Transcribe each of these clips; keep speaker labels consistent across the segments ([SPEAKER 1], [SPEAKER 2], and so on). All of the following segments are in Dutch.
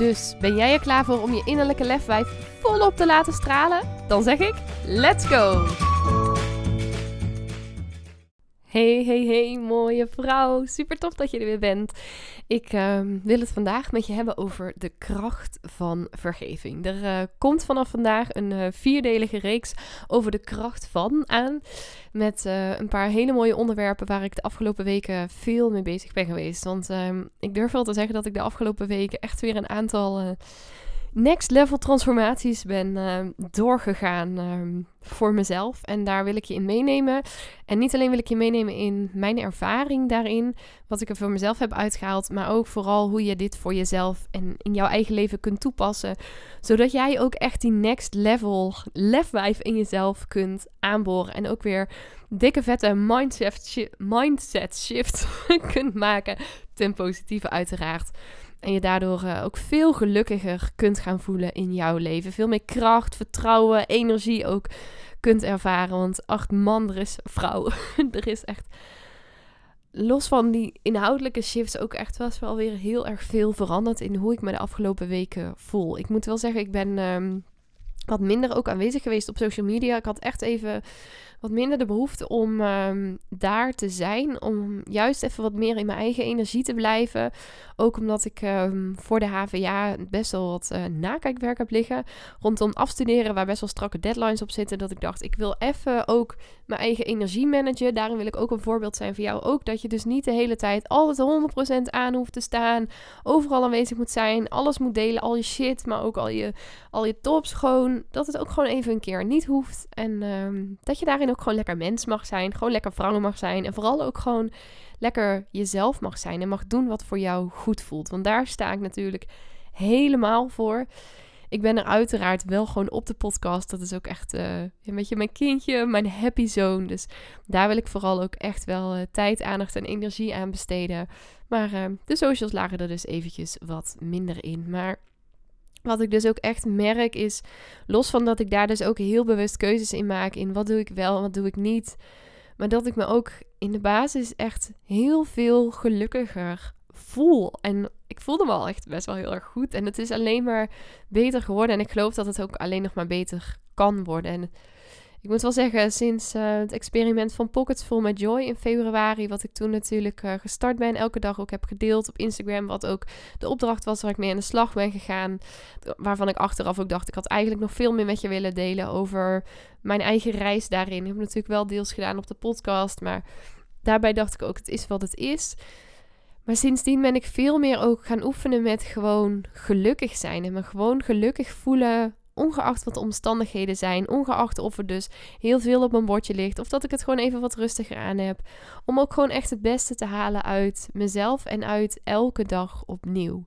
[SPEAKER 1] Dus ben jij er klaar voor om je innerlijke lefwijf volop te laten stralen? Dan zeg ik: let's go! Hey, hey, hey, mooie vrouw. Super tof dat je er weer bent. Ik ehm, wil het vandaag met je hebben over de kracht van vergeving. Er uh, komt vanaf vandaag een uh, vierdelige reeks over de kracht van aan. Met uh, een paar hele mooie onderwerpen waar ik de afgelopen weken veel mee bezig ben geweest. Want ehm, ik durf wel te zeggen dat ik de afgelopen weken echt weer een aantal next level transformaties ben uh, doorgegaan uh, voor mezelf. En daar wil ik je in meenemen. En niet alleen wil ik je meenemen in mijn ervaring daarin, wat ik er voor mezelf heb uitgehaald, maar ook vooral hoe je dit voor jezelf en in jouw eigen leven kunt toepassen. Zodat jij ook echt die next level lefwijf in jezelf kunt aanboren. En ook weer dikke vette mindset, mindset shift kunt maken. Ten positieve uiteraard. En je daardoor uh, ook veel gelukkiger kunt gaan voelen in jouw leven. Veel meer kracht, vertrouwen, energie ook kunt ervaren. Want acht man, er is vrouw. er is echt, los van die inhoudelijke shifts, ook echt was wel weer heel erg veel veranderd in hoe ik me de afgelopen weken voel. Ik moet wel zeggen, ik ben um, wat minder ook aanwezig geweest op social media. Ik had echt even wat minder de behoefte om um, daar te zijn. Om juist even wat meer in mijn eigen energie te blijven. Ook omdat ik um, voor de HVA best wel wat uh, nakijkwerk heb liggen. Rondom afstuderen, waar best wel strakke deadlines op zitten. Dat ik dacht, ik wil even ook mijn eigen energie managen. Daarin wil ik ook een voorbeeld zijn voor jou ook. Dat je dus niet de hele tijd altijd 100% aan hoeft te staan. Overal aanwezig moet zijn. Alles moet delen. Al je shit, maar ook al je, al je tops. Gewoon, dat het ook gewoon even een keer niet hoeft. En um, dat je daarin ook gewoon lekker mens mag zijn. Gewoon lekker vrouw mag zijn. En vooral ook gewoon lekker jezelf mag zijn. En mag doen wat voor jou goed voelt. Want daar sta ik natuurlijk helemaal voor. Ik ben er uiteraard wel gewoon op de podcast. Dat is ook echt uh, een beetje mijn kindje, mijn happy zone. Dus daar wil ik vooral ook echt wel uh, tijd, aandacht en energie aan besteden. Maar uh, de socials lagen er dus eventjes wat minder in. Maar wat ik dus ook echt merk is, los van dat ik daar dus ook heel bewust keuzes in maak in wat doe ik wel en wat doe ik niet, maar dat ik me ook in de basis echt heel veel gelukkiger voel. En ik voelde me al echt best wel heel erg goed. En het is alleen maar beter geworden. En ik geloof dat het ook alleen nog maar beter kan worden. En ik moet wel zeggen, sinds uh, het experiment van Pockets Full met Joy in februari, wat ik toen natuurlijk uh, gestart ben, elke dag ook heb gedeeld op Instagram, wat ook de opdracht was waar ik mee aan de slag ben gegaan, waarvan ik achteraf ook dacht, ik had eigenlijk nog veel meer met je willen delen over mijn eigen reis daarin. Ik heb natuurlijk wel deels gedaan op de podcast, maar daarbij dacht ik ook, het is wat het is. Maar sindsdien ben ik veel meer ook gaan oefenen met gewoon gelukkig zijn en me gewoon gelukkig voelen ongeacht wat de omstandigheden zijn, ongeacht of er dus heel veel op mijn bordje ligt of dat ik het gewoon even wat rustiger aan heb, om ook gewoon echt het beste te halen uit mezelf en uit elke dag opnieuw.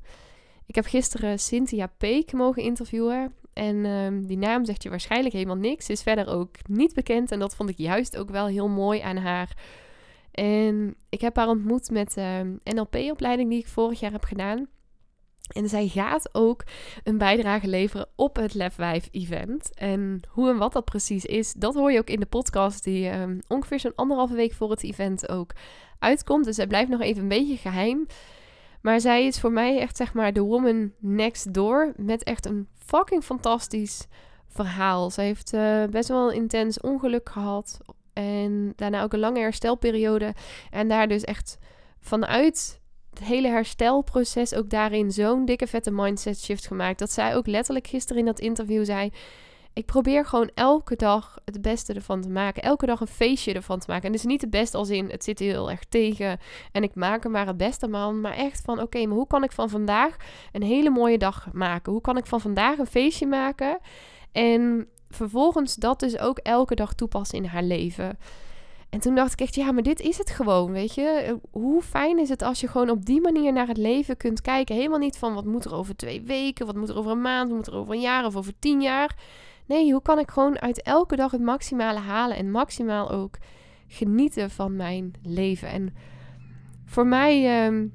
[SPEAKER 1] Ik heb gisteren Cynthia Peek mogen interviewen. En um, die naam zegt je waarschijnlijk helemaal niks. Is verder ook niet bekend. En dat vond ik juist ook wel heel mooi aan haar. En ik heb haar ontmoet met de uh, NLP-opleiding die ik vorig jaar heb gedaan. En zij gaat ook een bijdrage leveren op het Lefwijf event. En hoe en wat dat precies is, dat hoor je ook in de podcast die um, ongeveer zo'n anderhalve week voor het event ook uitkomt. Dus het blijft nog even een beetje geheim. Maar zij is voor mij echt zeg maar de woman next door met echt een fucking fantastisch verhaal. Ze heeft uh, best wel een intens ongeluk gehad en daarna ook een lange herstelperiode. En daar dus echt vanuit het hele herstelproces ook daarin zo'n dikke vette mindset shift gemaakt. Dat zij ook letterlijk gisteren in dat interview zei. Ik probeer gewoon elke dag het beste ervan te maken. Elke dag een feestje ervan te maken. En dus niet het beste als in het zit heel erg tegen. En ik maak er maar het beste man. Maar echt van oké, maar hoe kan ik van vandaag een hele mooie dag maken? Hoe kan ik van vandaag een feestje maken? En vervolgens dat dus ook elke dag toepassen in haar leven. En toen dacht ik echt, ja, maar dit is het gewoon, weet je. Hoe fijn is het als je gewoon op die manier naar het leven kunt kijken. Helemaal niet van wat moet er over twee weken, wat moet er over een maand, wat moet er over een jaar of over tien jaar. Nee, hoe kan ik gewoon uit elke dag het maximale halen en maximaal ook genieten van mijn leven. En voor mij ehm,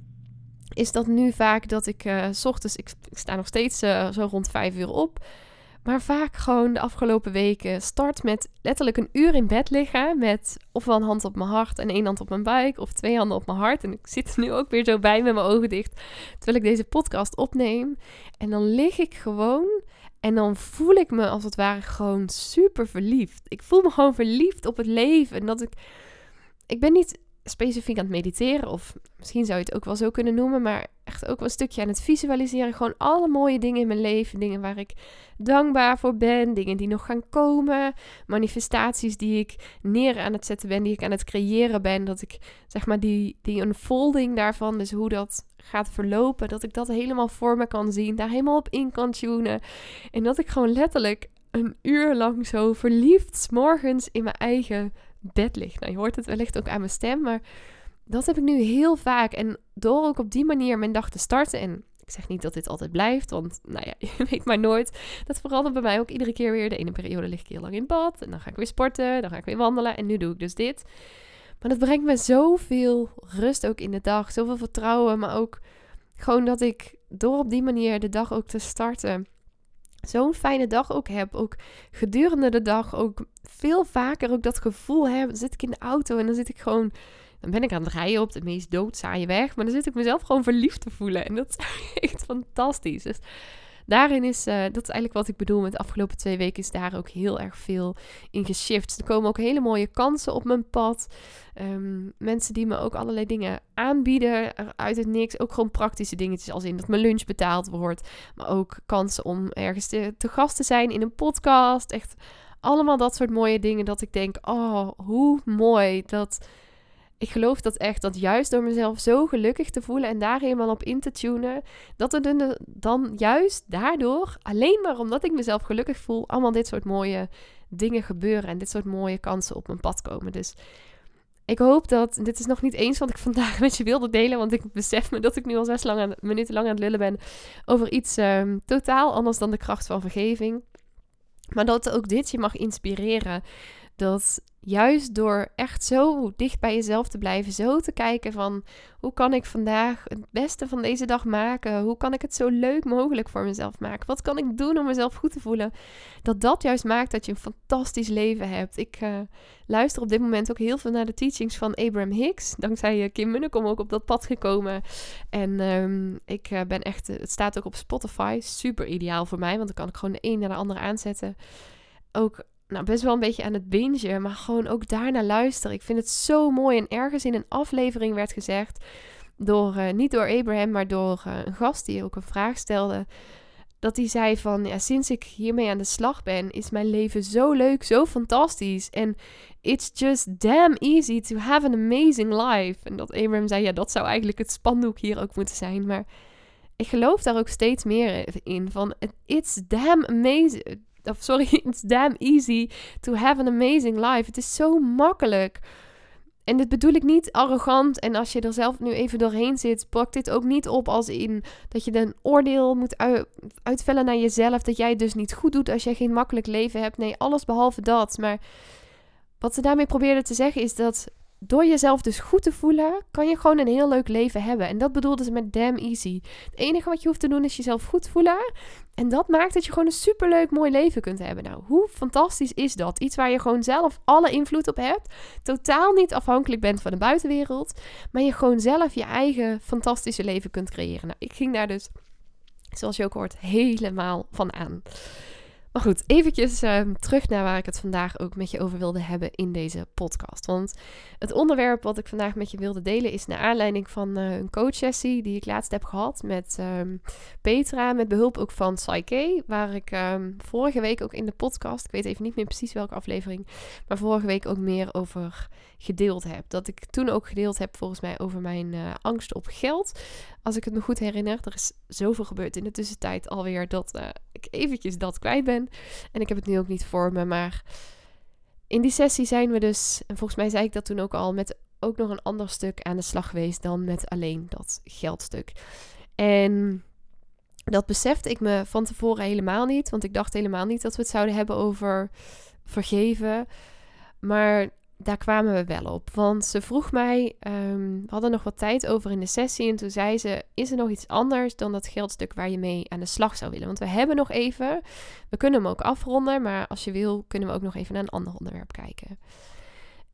[SPEAKER 1] is dat nu vaak dat ik uh, s ochtends, ik, ik, sta nog steeds uh, zo rond vijf uur op. Maar vaak gewoon de afgelopen weken start met letterlijk een uur in bed liggen. Met ofwel een hand op mijn hart en één hand op mijn buik. Of twee handen op mijn hart. En ik zit er nu ook weer zo bij met mijn ogen dicht. Terwijl ik deze podcast opneem. En dan lig ik gewoon. En dan voel ik me als het ware gewoon super verliefd. Ik voel me gewoon verliefd op het leven. En dat ik. Ik ben niet specifiek aan het mediteren. Of misschien zou je het ook wel zo kunnen noemen. Maar echt ook wel een stukje aan het visualiseren. Gewoon alle mooie dingen in mijn leven. Dingen waar ik dankbaar voor ben. Dingen die nog gaan komen. Manifestaties die ik neer aan het zetten ben. Die ik aan het creëren ben. Dat ik zeg maar die, die unfolding daarvan. Dus hoe dat gaat verlopen. Dat ik dat helemaal voor me kan zien. Daar helemaal op in kan tunen. En dat ik gewoon letterlijk een uur lang zo verliefd morgens in mijn eigen bed ligt. Nou, je hoort het wellicht ook aan mijn stem, maar dat heb ik nu heel vaak. En door ook op die manier mijn dag te starten. En ik zeg niet dat dit altijd blijft, want nou ja, je weet maar nooit. Dat verandert bij mij ook iedere keer weer. De ene periode lig ik heel lang in bad. En dan ga ik weer sporten. Dan ga ik weer wandelen. En nu doe ik dus dit. Maar dat brengt me zoveel rust ook in de dag. Zoveel vertrouwen. Maar ook gewoon dat ik door op die manier de dag ook te starten zo'n fijne dag ook heb. Ook gedurende de dag ook veel vaker ook dat gevoel heb. Dan zit ik in de auto en dan zit ik gewoon... Dan ben ik aan het rijden op de meest doodzaaie weg. Maar dan zit ik mezelf gewoon verliefd te voelen. En dat is echt fantastisch. Dus daarin is, uh, dat is eigenlijk wat ik bedoel met de afgelopen twee weken, is daar ook heel erg veel in geshift. Er komen ook hele mooie kansen op mijn pad. Um, mensen die me ook allerlei dingen aanbieden uit het niks. Ook gewoon praktische dingetjes, als in dat mijn lunch betaald wordt. Maar ook kansen om ergens te gast te zijn in een podcast. Echt allemaal dat soort mooie dingen dat ik denk, oh, hoe mooi dat ik geloof dat echt, dat juist door mezelf zo gelukkig te voelen en daar helemaal op in te tunen, dat er dan juist daardoor, alleen maar omdat ik mezelf gelukkig voel, allemaal dit soort mooie dingen gebeuren en dit soort mooie kansen op mijn pad komen. Dus ik hoop dat, dit is nog niet eens wat ik vandaag met je wilde delen, want ik besef me dat ik nu al zes lang aan, minuten lang aan het lullen ben over iets um, totaal anders dan de kracht van vergeving. Maar dat ook dit je mag inspireren dat juist door echt zo dicht bij jezelf te blijven, zo te kijken van hoe kan ik vandaag het beste van deze dag maken? Hoe kan ik het zo leuk mogelijk voor mezelf maken? Wat kan ik doen om mezelf goed te voelen? Dat dat juist maakt dat je een fantastisch leven hebt. Ik uh, luister op dit moment ook heel veel naar de teachings van Abraham Hicks. Dankzij uh, Kim Munnekom ook op dat pad gekomen. En um, ik uh, ben echt, het staat ook op Spotify. Super ideaal voor mij, want dan kan ik gewoon de een naar de andere aanzetten. Ook nou, best wel een beetje aan het bingen, maar gewoon ook daarna luisteren. Ik vind het zo mooi. En ergens in een aflevering werd gezegd, door, uh, niet door Abraham, maar door uh, een gast die ook een vraag stelde. Dat hij zei van, ja, sinds ik hiermee aan de slag ben, is mijn leven zo leuk, zo fantastisch. En it's just damn easy to have an amazing life. En dat Abraham zei, ja, dat zou eigenlijk het spandoek hier ook moeten zijn. Maar ik geloof daar ook steeds meer in. Van, it's damn amazing sorry, it's damn easy to have an amazing life. Het is zo makkelijk. En dit bedoel ik niet arrogant. En als je er zelf nu even doorheen zit, pak dit ook niet op als in dat je een oordeel moet uitvellen naar jezelf. Dat jij het dus niet goed doet als jij geen makkelijk leven hebt. Nee, alles behalve dat. Maar wat ze daarmee probeerden te zeggen is dat door jezelf dus goed te voelen, kan je gewoon een heel leuk leven hebben. En dat bedoelde ze met damn easy. Het enige wat je hoeft te doen is jezelf goed voelen. En dat maakt dat je gewoon een superleuk mooi leven kunt hebben. Nou, hoe fantastisch is dat? Iets waar je gewoon zelf alle invloed op hebt. Totaal niet afhankelijk bent van de buitenwereld. Maar je gewoon zelf je eigen fantastische leven kunt creëren. Nou, ik ging daar dus, zoals je ook hoort, helemaal van aan. Maar goed, eventjes ehm, terug naar waar ik het vandaag ook met je over wilde hebben in deze podcast. Want het onderwerp wat ik vandaag met je wilde delen is naar aanleiding van uh, een coachsessie die ik laatst heb gehad met ehm, Petra, met behulp ook van Psyche, waar ik ehm, vorige week ook in de podcast, ik weet even niet meer precies welke aflevering, maar vorige week ook meer over gedeeld heb. Dat ik toen ook gedeeld heb volgens mij over mijn uh, angst op geld. Als ik het me goed herinner, er is zoveel gebeurd in de tussentijd alweer dat uh, ik eventjes dat kwijt ben. En ik heb het nu ook niet voor me, maar in die sessie zijn we dus, en volgens mij zei ik dat toen ook al, met ook nog een ander stuk aan de slag geweest dan met alleen dat geldstuk. En dat besefte ik me van tevoren helemaal niet, want ik dacht helemaal niet dat we het zouden hebben over vergeven. Maar daar kwamen we wel op. Want ze vroeg mij, um, we hadden nog wat tijd over in de sessie. En toen zei ze: Is er nog iets anders dan dat geldstuk waar je mee aan de slag zou willen? Want we hebben nog even. We kunnen hem ook afronden. Maar als je wil, kunnen we ook nog even naar een ander onderwerp kijken.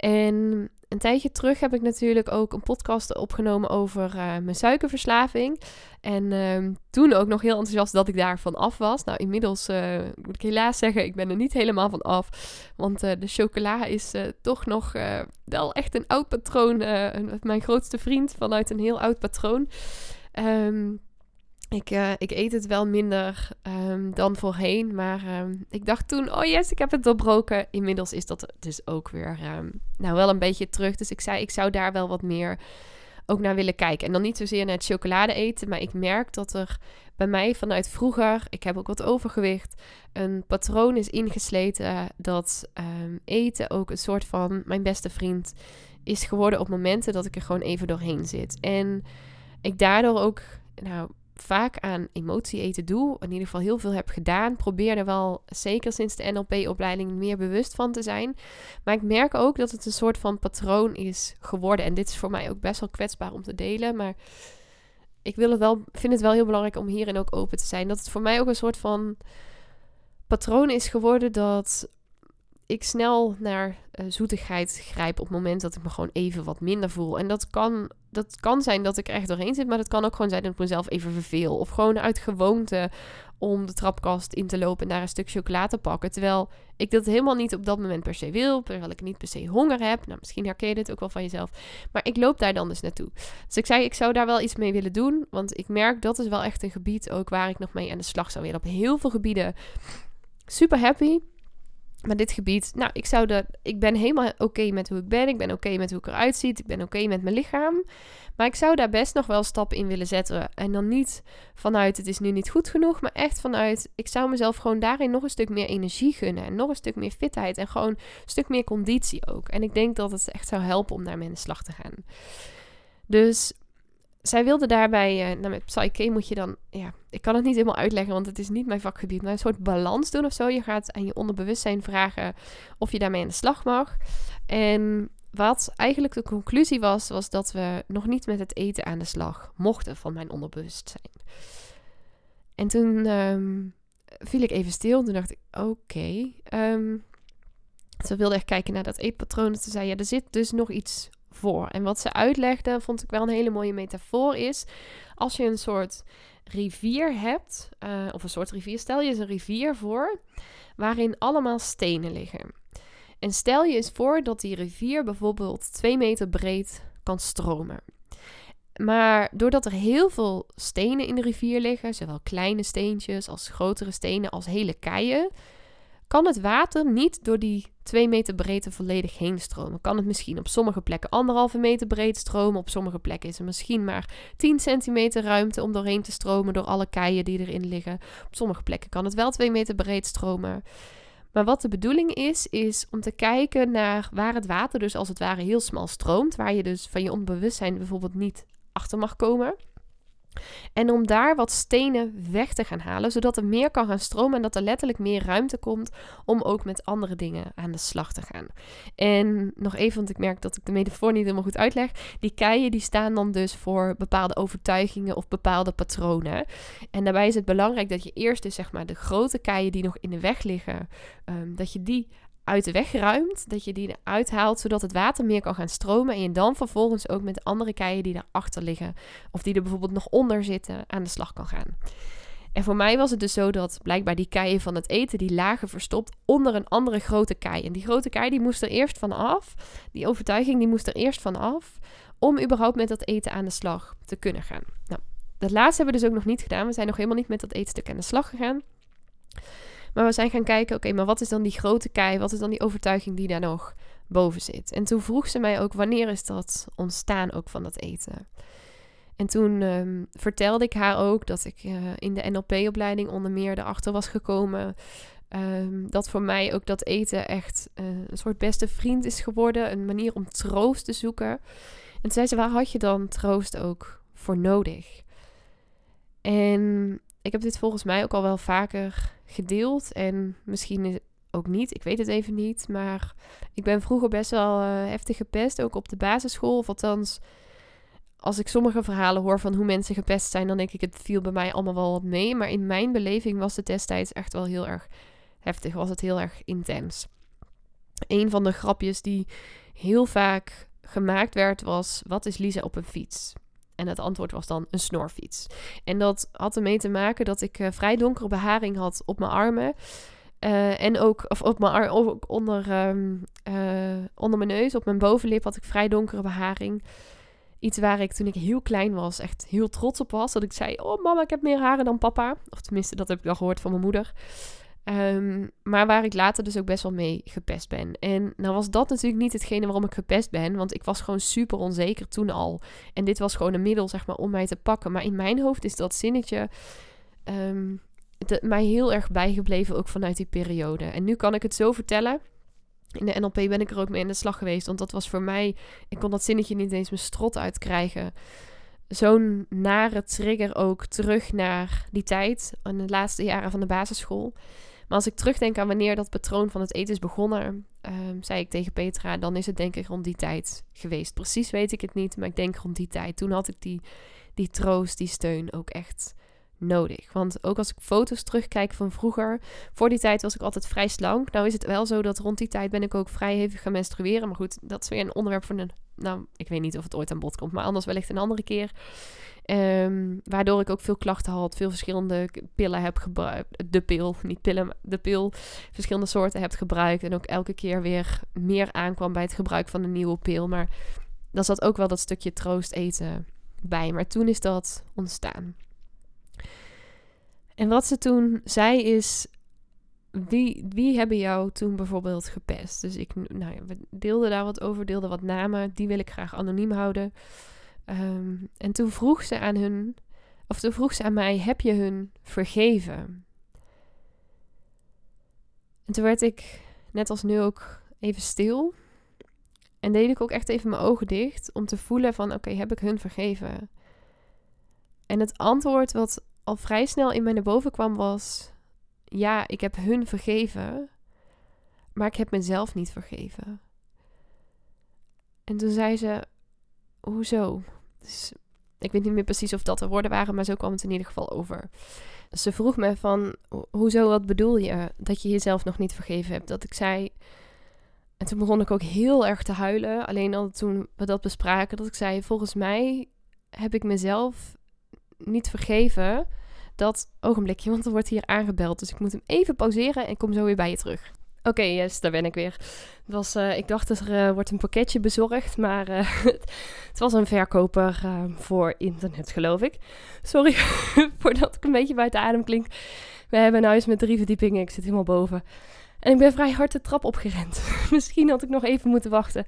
[SPEAKER 1] En een tijdje terug heb ik natuurlijk ook een podcast opgenomen over uh, mijn suikerverslaving. En uh, toen ook nog heel enthousiast dat ik daarvan af was. Nou, inmiddels uh, moet ik helaas zeggen, ik ben er niet helemaal van af. Want uh, de chocola is toch nog wel echt een oud patroon. mijn grootste vriend vanuit een heel oud patroon. Um, ik, uh, ik eet het wel minder um, dan voorheen. Maar um, ik dacht toen, oh yes, ik heb het doorbroken. Inmiddels is dat dus ook weer um, nou wel een beetje terug. Dus ik zei, ik zou daar wel wat meer ook naar willen kijken. En dan niet zozeer naar het chocolade eten. Maar ik merk dat er bij mij vanuit vroeger, ik heb ook wat overgewicht, een patroon is ingesleten dat eten ook een soort van mijn beste vriend is geworden op momenten dat ik er gewoon even doorheen zit. En ik daardoor ook, nou vaak aan emotie eten doe, in ieder geval heel veel heb gedaan, probeer er wel zeker sinds de NLP-opleiding meer bewust van te zijn. Maar ik merk ook dat het een soort van patroon is geworden. En dit is voor mij ook best wel kwetsbaar om te delen, maar ik wil het wel, vind het wel heel belangrijk om hierin ook open te zijn. Dat het voor mij ook een soort van patroon is geworden dat ik snel naar uh, zoetigheid grijp op het moment dat ik me gewoon even wat minder voel. En dat kan, dat kan zijn dat ik er echt doorheen zit, maar dat kan ook gewoon zijn dat ik mezelf even verveel. Of gewoon uit gewoonte om de trapkast in te lopen en daar een stuk chocola te pakken. Terwijl ik dat helemaal niet op dat moment per se wil, terwijl ik niet per se honger heb. Nou, misschien herken je dit ook wel van jezelf. Maar ik loop daar dan dus naartoe. Dus ik zei, ik zou daar wel iets mee willen doen, want ik merk dat is wel echt een gebied ook waar ik nog mee aan de slag zou willen. Op heel veel gebieden super happy. Maar dit gebied, nou, ik zou dat. Ik ben helemaal oké met hoe ik ben. Ik ben oké met hoe ik eruit zie. Ik ben oké met mijn lichaam. Maar ik zou daar best nog wel stappen in willen zetten. En dan niet vanuit het is nu niet goed genoeg. Maar echt vanuit ik zou mezelf gewoon daarin nog een stuk meer energie gunnen. En nog een stuk meer fitheid. En gewoon een stuk meer conditie ook. En ik denk dat het echt zou helpen om daarmee in de slag te gaan. Dus zij wilde daarbij, uh, nou met Psyche moet je dan, ja, ik kan het niet helemaal uitleggen, want het is niet mijn vakgebied, maar een soort balans doen of zo. Je gaat aan je onderbewustzijn vragen of je daarmee aan de slag mag. En wat eigenlijk de conclusie was, was dat we nog niet met het eten aan de slag mochten van mijn onderbewustzijn. En toen um, viel ik even stil en toen dacht ik, oké. Um, ze wilde echt kijken naar dat eetpatroon. Ze zei, ja, er zit dus nog iets voor. En wat ze uitlegde, vond ik wel een hele mooie metafoor, is als je een soort rivier hebt, uh, of een soort rivier, stel je eens een rivier voor, waarin allemaal stenen liggen. En stel je eens voor dat die rivier bijvoorbeeld twee meter breed kan stromen. Maar doordat er heel veel stenen in de rivier liggen, zowel kleine steentjes als grotere stenen als hele keien, kan het water niet door die 2 meter breedte volledig heen stromen. Kan het misschien op sommige plekken anderhalve meter breed stromen. Op sommige plekken is er misschien maar 10 centimeter ruimte om doorheen te stromen door alle keien die erin liggen. Op sommige plekken kan het wel 2 meter breed stromen. Maar wat de bedoeling is, is om te kijken naar waar het water dus als het ware heel smal stroomt. Waar je dus van je onbewustzijn bijvoorbeeld niet achter mag komen. En om daar wat stenen weg te gaan halen, zodat er meer kan gaan stromen en dat er letterlijk meer ruimte komt om ook met andere dingen aan de slag te gaan. En nog even, want ik merk dat ik de metafoor niet helemaal goed uitleg. Die keien die staan dan dus voor bepaalde overtuigingen of bepaalde patronen. En daarbij is het belangrijk dat je eerst dus zeg maar de grote keien die nog in de weg liggen, um, dat je die uit de weg ruimt, dat je die eruit haalt, zodat het water meer kan gaan stromen en je dan vervolgens ook met andere keien die erachter liggen of die er bijvoorbeeld nog onder zitten aan de slag kan gaan. En voor mij was het dus zo dat blijkbaar die keien van het eten, die lagen verstopt onder een andere grote kei. En die grote kei die moest er eerst van af, die overtuiging die moest er eerst van af, om überhaupt met dat eten aan de slag te kunnen gaan. Nou, dat laatste hebben we dus ook nog niet gedaan. We zijn nog helemaal niet met dat eetstuk aan de slag gegaan. Maar we zijn gaan kijken, oké, maar wat is dan die grote kei? Wat is dan die overtuiging die daar nog boven zit? En toen vroeg ze mij ook, wanneer is dat ontstaan ook van dat eten? En toen um, vertelde ik haar ook dat ik uh, in de NLP-opleiding onder meer erachter was gekomen Ehm, dat voor mij ook dat eten echt eh, een soort beste vriend is geworden. Een manier om troost te zoeken. En toen zei ze, waar had je dan troost ook voor nodig? En ik heb dit volgens mij ook al wel vaker gedeeld. En misschien ook niet, ik weet het even niet. Maar ik ben vroeger best wel uh, heftig gepest, ook op de basisschool. Of althans, als ik sommige verhalen hoor van hoe mensen gepest zijn, dan denk ik, het viel bij mij allemaal wel wat mee. Maar in mijn beleving was het destijds echt wel heel erg heftig, was het heel erg intens. Een van de grapjes die heel vaak gemaakt werd was: Wat is Lisa op een fiets? En het antwoord was dan een snorfiets. En dat had ermee te maken dat ik uh, vrij donkere beharing had op mijn armen. Uh, en ook of op mijn ar ook onder, um, uh, onder mijn neus, op mijn bovenlip had ik vrij donkere beharing. Iets waar ik toen ik heel klein was echt heel trots op was. Dat ik zei, oh mama, ik heb meer haren dan papa. Of tenminste, dat heb ik al gehoord van mijn moeder. Um, maar waar ik later dus ook best wel mee gepest ben. En nou was dat natuurlijk niet hetgene waarom ik gepest ben. Want ik was gewoon super onzeker toen al. En dit was gewoon een middel, zeg maar, om mij te pakken. Maar in mijn hoofd is dat zinnetje... Um, mij heel erg bijgebleven, ook vanuit die periode. En nu kan ik het zo vertellen. In de NLP ben ik er ook mee in de slag geweest. Want dat was voor mij... Ik kon dat zinnetje niet eens mijn strot uitkrijgen zo'n nare trigger ook terug naar die tijd, in de laatste jaren van de basisschool. Maar als ik terugdenk aan wanneer dat patroon van het eten is begonnen, um, zei ik tegen Petra, dan is het denk ik rond die tijd geweest. Precies weet ik het niet, maar ik denk rond die tijd. Toen had ik die, die troost, die steun ook echt nodig. Want ook als ik foto's terugkijk van vroeger, voor die tijd was ik altijd vrij slank. Nou is het wel zo dat rond die tijd ben ik ook vrij hevig gaan menstrueren. Maar goed, dat is weer een onderwerp voor een... Nou, ik weet niet of het ooit aan bod komt, maar anders wellicht een andere keer. Um, waardoor ik ook veel klachten had, veel verschillende pillen heb gebruikt. De pil, niet pillen, de pil. Verschillende soorten heb gebruikt. En ook elke keer weer meer aankwam bij het gebruik van een nieuwe pil. Maar dan zat ook wel dat stukje troost eten bij. Maar toen is dat ontstaan. En wat ze toen zei is: wie, wie hebben jou toen bijvoorbeeld gepest? Dus ik nou we deelden daar wat over, deelden wat namen. Die wil ik graag anoniem houden. Um, en toen vroeg ze aan hun, of toen vroeg ze aan mij: heb je hun vergeven? En toen werd ik, net als nu ook, even stil. En deed ik ook echt even mijn ogen dicht om te voelen van oké, heb ik hun vergeven? En het antwoord wat al vrij snel in mij naar boven kwam was: ja, ik heb hun vergeven, maar ik heb mezelf niet vergeven. En toen zei ze: hoezo? Dus ik weet niet meer precies of dat de woorden waren, maar zo kwam het in ieder geval over. Ze vroeg me van, hoezo, wat bedoel je? Dat je jezelf nog niet vergeven hebt. Dat ik zei, en toen begon ik ook heel erg te huilen. Alleen al toen we dat bespraken, dat ik zei, volgens mij heb ik mezelf niet vergeven. Dat ogenblikje, want er wordt hier aangebeld. Dus ik moet hem even pauzeren en kom zo weer bij je terug. Oké, yes, daar ben ik weer. Was, uh, ik dacht dat er uh, wordt een pakketje bezorgd, maar uh, het was een verkoper voor internet, geloof ik. Sorry voordat ik een beetje buiten adem klink. We hebben een huis met drie verdiepingen, ik zit helemaal boven. En ik ben vrij hard de trap opgerend. Misschien had ik nog even moeten wachten.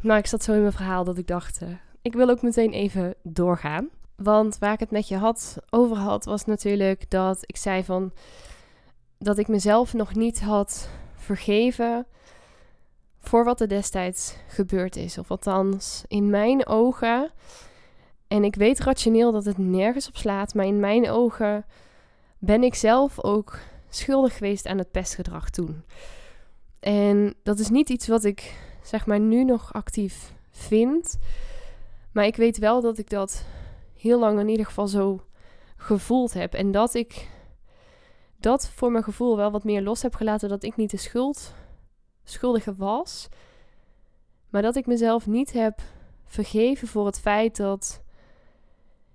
[SPEAKER 1] Maar ik zat zo in mijn verhaal dat ik dacht, ik wil ook meteen even doorgaan. Want waar ik het met je had, over had, was natuurlijk dat ik zei van... dat ik mezelf nog niet had vergeven voor wat er destijds gebeurd is. Of althans, in mijn ogen. En ik weet rationeel dat het nergens op slaat, maar in mijn ogen ben ik zelf ook schuldig geweest aan het pestgedrag toen. En dat is niet iets wat ik zeg maar nu nog actief vind. Maar ik weet wel dat ik dat heel lang in ieder geval zo gevoeld heb. En dat ik dat voor mijn gevoel wel wat meer los heb gelaten. Dat ik niet de schuld, schuldige was. Maar dat ik mezelf niet heb vergeven voor het feit dat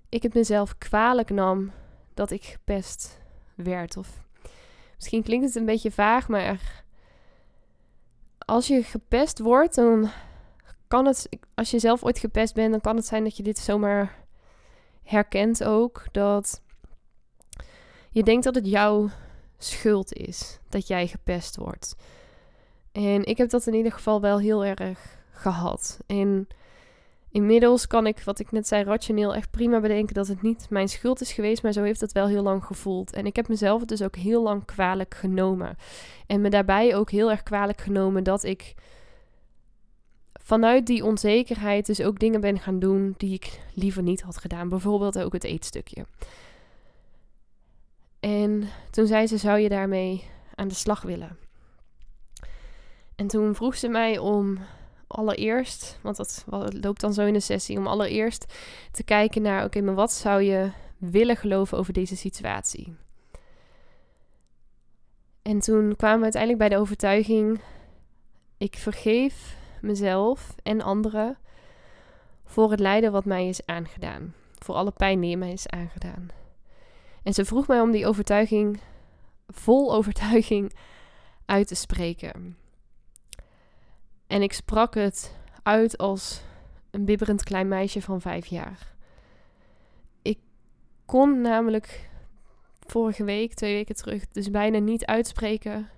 [SPEAKER 1] ik het mezelf kwalijk nam dat ik gepest werd. Of misschien klinkt het een beetje vaag, maar als je gepest wordt, dan kan het, als je zelf ooit gepest bent, dan kan het zijn dat je dit zomaar herkent ook. Dat je denkt dat het jouw schuld is dat jij gepest wordt. En ik heb dat in ieder geval wel heel erg gehad. En Inmiddels kan ik, wat ik net zei, rationeel echt prima bedenken dat het niet mijn schuld is geweest, maar zo heeft het wel heel lang gevoeld. En ik heb mezelf dus ook heel lang kwalijk genomen. En me daarbij ook heel erg kwalijk genomen dat ik vanuit die onzekerheid dus ook dingen ben gaan doen die ik liever niet had gedaan. Bijvoorbeeld ook het eetstukje. En toen zei ze: Zou je daarmee aan de slag willen? En toen vroeg ze mij om allereerst, want dat loopt dan zo in de sessie, om allereerst te kijken naar: oké, maar wat zou je willen geloven over deze situatie? En toen kwamen we uiteindelijk bij de overtuiging: ik vergeef mezelf en anderen voor het lijden wat mij is aangedaan. Voor alle pijn die mij is aangedaan. En ze vroeg mij om die overtuiging, vol overtuiging, uit te spreken. En ik sprak het uit als een bibberend klein meisje van vijf jaar. Ik kon namelijk vorige week, twee weken terug, dus bijna niet uitspreken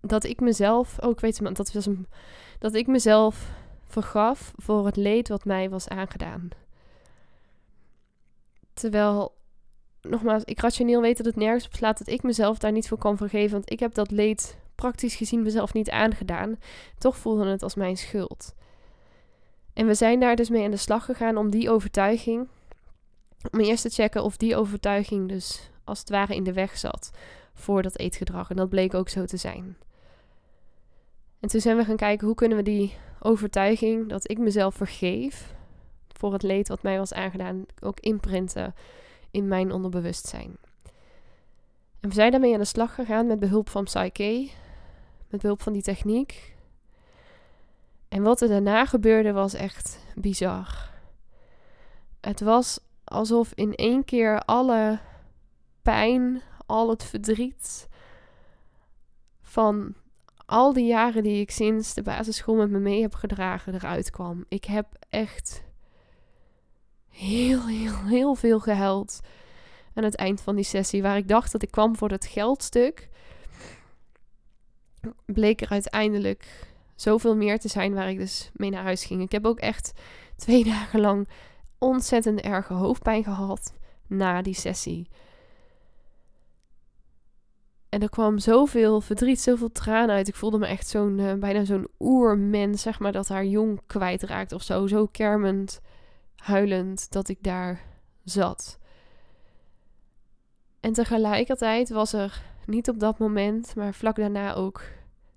[SPEAKER 1] dat ik mezelf, oh, weet je, dat was een, dat ik mezelf vergaf voor het leed wat mij was aangedaan. Terwijl, nogmaals, ik rationeel weet dat het nergens op slaat dat ik mezelf daar niet voor kan vergeven, want ik heb dat leed praktisch gezien mezelf niet aangedaan. Toch voelde het als mijn schuld. En we zijn daar dus mee aan de slag gegaan om die overtuiging, om eerst te checken of die overtuiging dus als het ware in de weg zat voor dat eetgedrag. En dat bleek ook zo te zijn. En toen zijn we gaan kijken hoe kunnen we die overtuiging dat ik mezelf vergeef voor het leed wat mij was aangedaan, ook imprinten in mijn onderbewustzijn. En we zijn daarmee aan de slag gegaan met behulp van Psyche, met behulp van die techniek. En wat er daarna gebeurde was echt bizar. Het was alsof in één keer alle pijn, al het verdriet van al die jaren die ik sinds de basisschool met me mee heb gedragen eruit kwam. Ik heb echt heel, heel, heel veel gehuild aan het eind van die sessie. Waar ik dacht dat ik kwam voor het geldstuk, bleek er uiteindelijk zoveel meer te zijn waar ik dus mee naar huis ging. Ik heb ook echt twee dagen lang ontzettend erge hoofdpijn gehad na die sessie. En er kwam zoveel verdriet, zoveel tranen uit. Ik voelde me echt zo'n, uh, bijna zo'n oermens, zeg maar, dat haar jong kwijtraakt of zo. Zo kermend, huilend, dat ik daar zat. En tegelijkertijd was er niet op dat moment, maar vlak daarna ook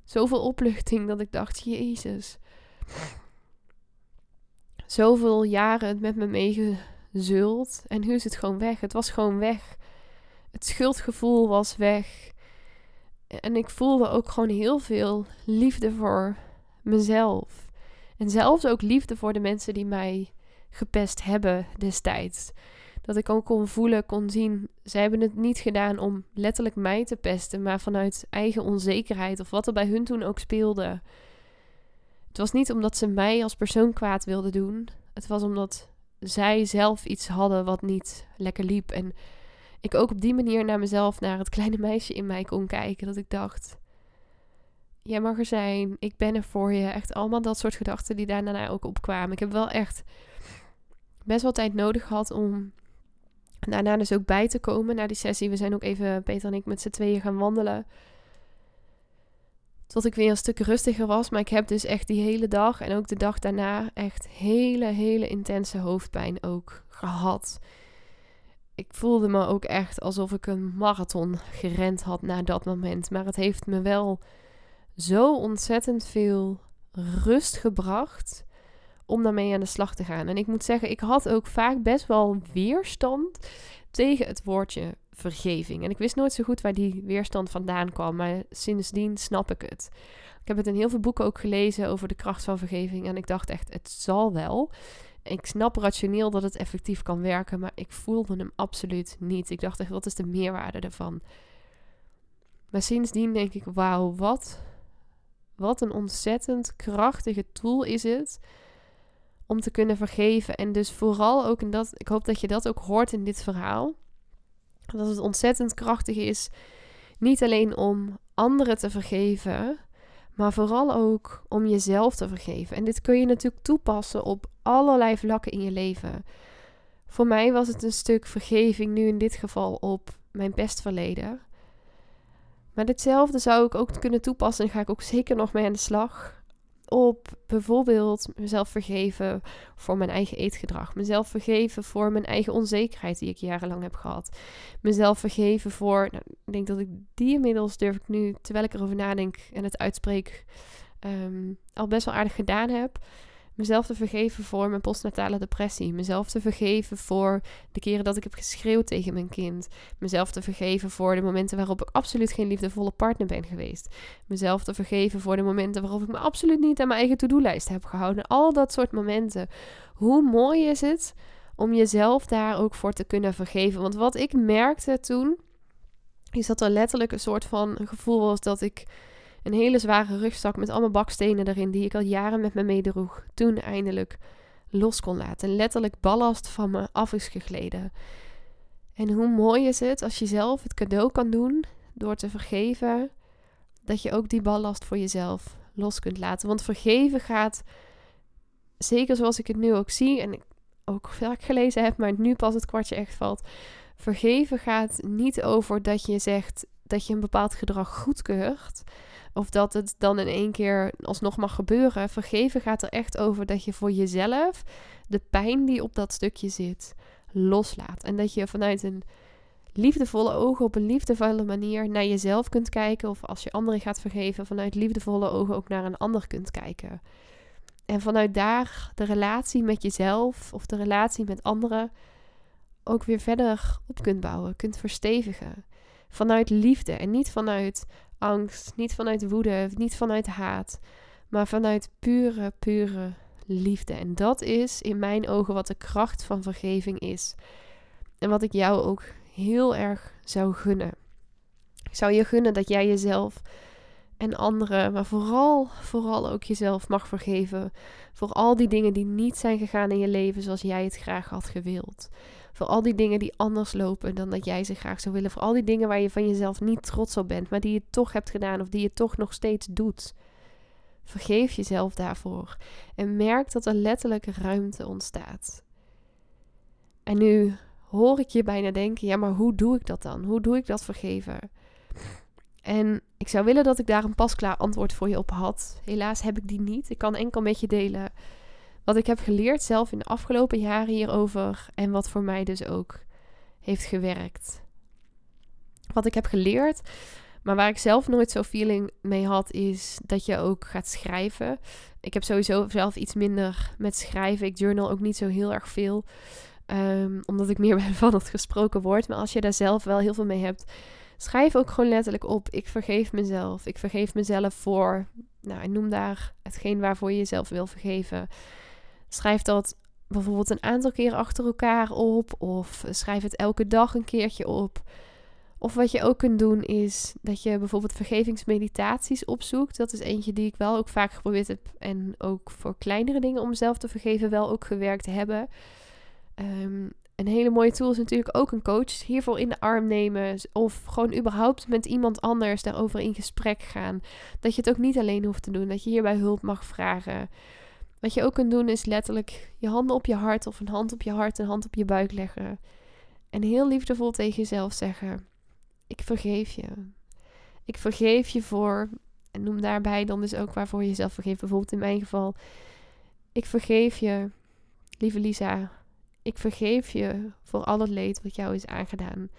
[SPEAKER 1] zoveel opluchting dat ik dacht: Jezus. Zoveel jaren het met me meegezult en nu is het gewoon weg. Het was gewoon weg. Het schuldgevoel was weg. En ik voelde ook gewoon heel veel liefde voor mezelf. En zelfs ook liefde voor de mensen die mij gepest hebben destijds. Dat ik ook kon voelen, kon zien. Zij hebben het niet gedaan om letterlijk mij te pesten, maar vanuit eigen onzekerheid of wat er bij hun toen ook speelde. Het was niet omdat ze mij als persoon kwaad wilden doen. Het was omdat zij zelf iets hadden wat niet lekker liep. En ik ook op die manier naar mezelf, naar het kleine meisje in mij kon kijken. Dat ik dacht, jij mag er zijn, ik ben er voor je. Echt allemaal dat soort gedachten die daarna ook opkwamen. Ik heb wel echt best wel tijd nodig gehad om daarna dus ook bij te komen naar die sessie. We zijn ook even, Peter en ik, met z'n tweeën gaan wandelen. Tot ik weer een stuk rustiger was. Maar ik heb dus echt die hele dag en ook de dag daarna echt hele, hele intense hoofdpijn ook gehad ik voelde me ook echt alsof ik een marathon gerend had na dat moment. Maar het heeft me wel zo ontzettend veel rust gebracht om daarmee aan de slag te gaan. En ik moet zeggen, ik had ook vaak best wel weerstand tegen het woordje vergeving. En ik wist nooit zo goed waar die weerstand vandaan kwam, maar sindsdien snap ik het. Ik heb het in heel veel boeken ook gelezen over de kracht van vergeving en ik dacht echt, het zal wel. Ik snap rationeel dat het effectief kan werken, maar ik voelde hem absoluut niet. Ik dacht echt, wat is de meerwaarde ervan? Maar sindsdien denk ik, wauw, wat, wat een ontzettend krachtige tool is het om te kunnen vergeven. En dus vooral ook, en dat, ik hoop dat je dat ook hoort in dit verhaal, dat het ontzettend krachtig is, niet alleen om anderen te vergeven, Maar vooral ook om jezelf te vergeven. En dit kun je natuurlijk toepassen op allerlei vlakken in je leven. Voor mij was het een stuk vergeving, nu in dit geval op mijn pestverleden. Maar ditzelfde zou ik ook kunnen toepassen en ga ik ook zeker nog mee aan de slag. Op bijvoorbeeld mezelf vergeven voor mijn eigen eetgedrag. Mezelf vergeven voor mijn eigen onzekerheid die ik jarenlang heb gehad. Mezelf vergeven voor, nou, ik denk dat ik die inmiddels durf ik nu, terwijl ik erover nadenk en het uitspreek, um, al best wel aardig gedaan heb. Mezelf te vergeven voor mijn postnatale depressie. Mezelf te vergeven voor de keren dat ik heb geschreeuwd tegen mijn kind. Mezelf te vergeven voor de momenten waarop ik absoluut geen liefdevolle partner ben geweest. Mezelf te vergeven voor de momenten waarop ik me absoluut niet aan mijn eigen to-do-lijst heb gehouden. Al dat soort momenten. Hoe mooi is het om jezelf daar ook voor te kunnen vergeven? Want wat ik merkte toen, is dat er letterlijk een soort van gevoel was dat ik een hele zware rugzak met allemaal bakstenen erin die ik al jaren met me meedroeg. Toen eindelijk los kon laten. Letterlijk ballast van me af is gegleden. En hoe mooi is het als je zelf het cadeau kan doen door te vergeven, dat je ook die ballast voor jezelf los kunt laten. Want vergeven gaat, zeker zoals ik het nu ook zie en ik ook vaak gelezen heb, maar nu pas het kwartje echt valt. Vergeven gaat niet over dat je zegt dat je een bepaald gedrag goedkeurt. Of dat het dan in één keer alsnog mag gebeuren. Vergeven gaat er echt over dat je voor jezelf de pijn die op dat stukje zit loslaat. En dat je vanuit een liefdevolle ogen op een liefdevolle manier naar jezelf kunt kijken. Of als je anderen gaat vergeven, vanuit liefdevolle ogen ook naar een ander kunt kijken. En vanuit daar de relatie met jezelf of de relatie met anderen ook weer verder op kunt bouwen, kunt verstevigen. Vanuit liefde en niet vanuit angst, niet vanuit woede, niet vanuit haat, maar vanuit pure, pure liefde. En dat is in mijn ogen wat de kracht van vergeving is. En wat ik jou ook heel erg zou gunnen. Ik zou je gunnen dat jij jezelf en anderen, maar vooral, vooral ook jezelf mag vergeven voor al die dingen die niet zijn gegaan in je leven zoals jij het graag had gewild. Voor al die dingen die anders lopen dan dat jij ze graag zou willen. Voor al die dingen waar je van jezelf niet trots op bent, maar die je toch hebt gedaan of die je toch nog steeds doet. Vergeef jezelf daarvoor en merk dat er letterlijk ruimte ontstaat. En nu hoor ik je bijna denken: ja, maar hoe doe ik dat dan? Hoe doe ik dat vergeven? En ik zou willen dat ik daar een pasklaar antwoord voor je op had. Helaas heb ik die niet. Ik kan enkel met je delen wat ik heb geleerd zelf in de afgelopen jaren hierover en wat voor mij dus ook heeft gewerkt. Wat ik heb geleerd, maar waar ik zelf nooit zo feeling mee had, is dat je ook gaat schrijven. Ik heb sowieso zelf iets minder met schrijven. Ik journal ook niet zo heel erg veel. Um, omdat ik meer ben van het gesproken woord. Maar als je daar zelf wel heel veel mee hebt, schrijf ook gewoon letterlijk op. Ik vergeef mezelf. Ik vergeef mezelf voor. Nou, noem daar hetgeen waarvoor je jezelf wil vergeven. Schrijf dat bijvoorbeeld een aantal keer achter elkaar op. Of schrijf het elke dag een keertje op. Of wat je ook kunt doen is dat je bijvoorbeeld vergevingsmeditaties opzoekt. Dat is eentje die ik wel ook vaak geprobeerd heb. En ook voor kleinere dingen om mezelf te vergeven wel ook gewerkt hebben. Um, een hele mooie tool is natuurlijk ook een coach hiervoor in de arm nemen. Of gewoon überhaupt met iemand anders daarover in gesprek gaan. Dat je het ook niet alleen hoeft te doen. Dat je hierbij hulp mag vragen. Wat je ook kunt doen is letterlijk je handen op je hart of een hand op je hart en een hand op je buik leggen. En heel liefdevol tegen jezelf zeggen: Ik vergeef je. Ik vergeef je voor. En noem daarbij dan dus ook waarvoor je jezelf vergeeft. Bijvoorbeeld in mijn geval: Ik vergeef je, lieve Lisa. Ik vergeef je voor al het leed wat jou is aangedaan.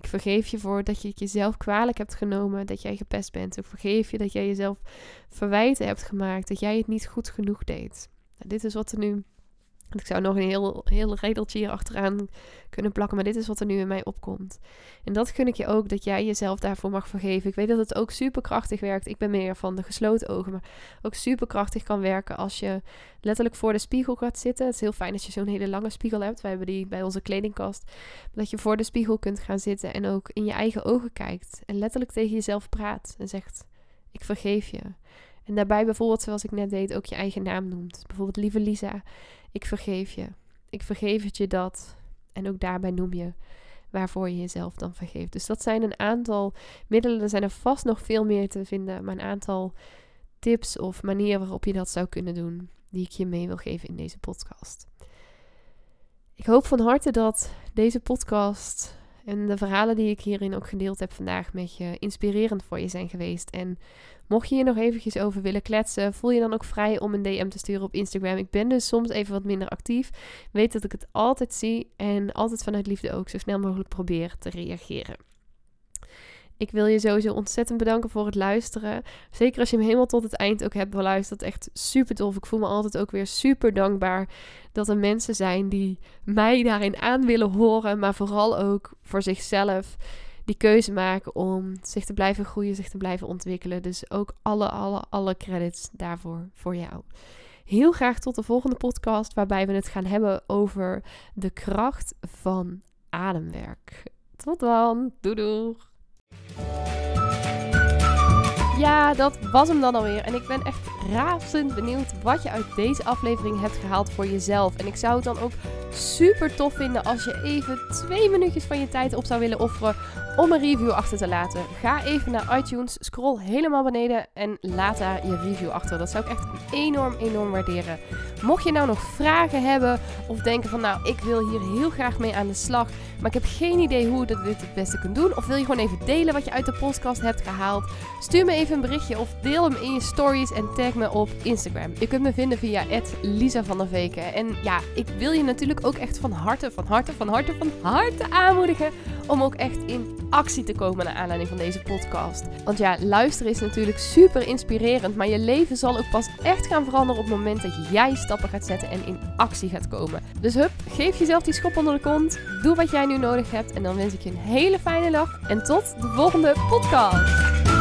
[SPEAKER 1] Ik vergeef je voor dat je het jezelf kwalijk hebt genomen dat jij gepest bent. Ik vergeef je dat jij jezelf verwijten hebt gemaakt dat jij het niet goed genoeg deed. Nou, dit is wat er nu ik zou nog een heel, heel redeltje hier achteraan kunnen plakken, maar dit is wat er nu in mij opkomt. En dat gun ik je ook, dat jij jezelf daarvoor mag vergeven. Ik weet dat het ook superkrachtig werkt. Ik ben meer van de gesloten ogen, maar ook superkrachtig kan werken als je letterlijk voor de spiegel gaat zitten. Het is heel fijn als je zo'n hele lange spiegel hebt. Wij hebben die bij onze kledingkast. Dat je voor de spiegel kunt gaan zitten en ook in je eigen ogen kijkt. En letterlijk tegen jezelf praat en zegt, ik vergeef je. En daarbij bijvoorbeeld, zoals ik net deed, ook je eigen naam noemt. Bijvoorbeeld, lieve Lisa, ik vergeef je. Ik vergeef het je dat. En ook daarbij noem je waarvoor je jezelf dan vergeeft. Dus dat zijn een aantal middelen. Er zijn er vast nog veel meer te vinden, maar een aantal tips of manieren waarop je dat zou kunnen doen, die ik je mee wil geven in deze podcast. Ik hoop van harte dat deze podcast en de verhalen die ik hierin ook gedeeld heb vandaag met je inspirerend voor je zijn geweest. En mocht je hier nog eventjes over willen kletsen, voel je dan ook vrij om een DM te sturen op Instagram. Ik ben dus soms even wat minder actief. Weet dat ik het altijd zie en altijd vanuit liefde ook zo snel mogelijk probeer te reageren. Ik wil je sowieso ontzettend bedanken voor het luisteren. Zeker als je hem helemaal tot het eind ook hebt beluisterd. Echt super tof. Ik voel me altijd ook weer super dankbaar dat er mensen zijn die mij daarin aan willen horen. Maar vooral ook voor zichzelf die keuze maken om zich te blijven groeien, zich te blijven ontwikkelen. Dus ook alle, alle, alle credits daarvoor voor jou. Heel graag tot de volgende podcast waarbij we het gaan hebben over de kracht van ademwerk. Tot dan. Doei doei. Ja, dat was hem dan alweer. En ik ben echt razend benieuwd wat je uit deze aflevering hebt gehaald voor jezelf. En ik zou het dan ook super tof vinden als je even twee minuutjes van je tijd op zou willen offeren om een review achter te laten. Ga even naar iTunes, scroll helemaal beneden en laat daar je review achter. Dat zou ik echt enorm, enorm waarderen. Mocht je nou nog vragen hebben of denken van nou, ik wil hier heel graag mee aan de slag, maar ik heb geen idee hoe je dit het beste kunt doen. Of wil je gewoon even delen wat je uit de podcast hebt gehaald? Stuur me even een berichtje of deel hem in je stories en tag me op Instagram. Je kunt me vinden via Lisa van der Veken. En ja, ik wil je natuurlijk ook echt van harte, van harte, van harte, van harte aanmoedigen om ook echt in actie te komen naar aanleiding van deze podcast. Want ja, luisteren is natuurlijk super inspirerend, maar je leven zal ook pas echt gaan veranderen op het moment dat jij stappen gaat zetten en in actie gaat komen. Dus hup, geef jezelf die schop onder de kont, doe wat jij nu nodig hebt en dan wens ik je een hele fijne dag en tot de volgende podcast.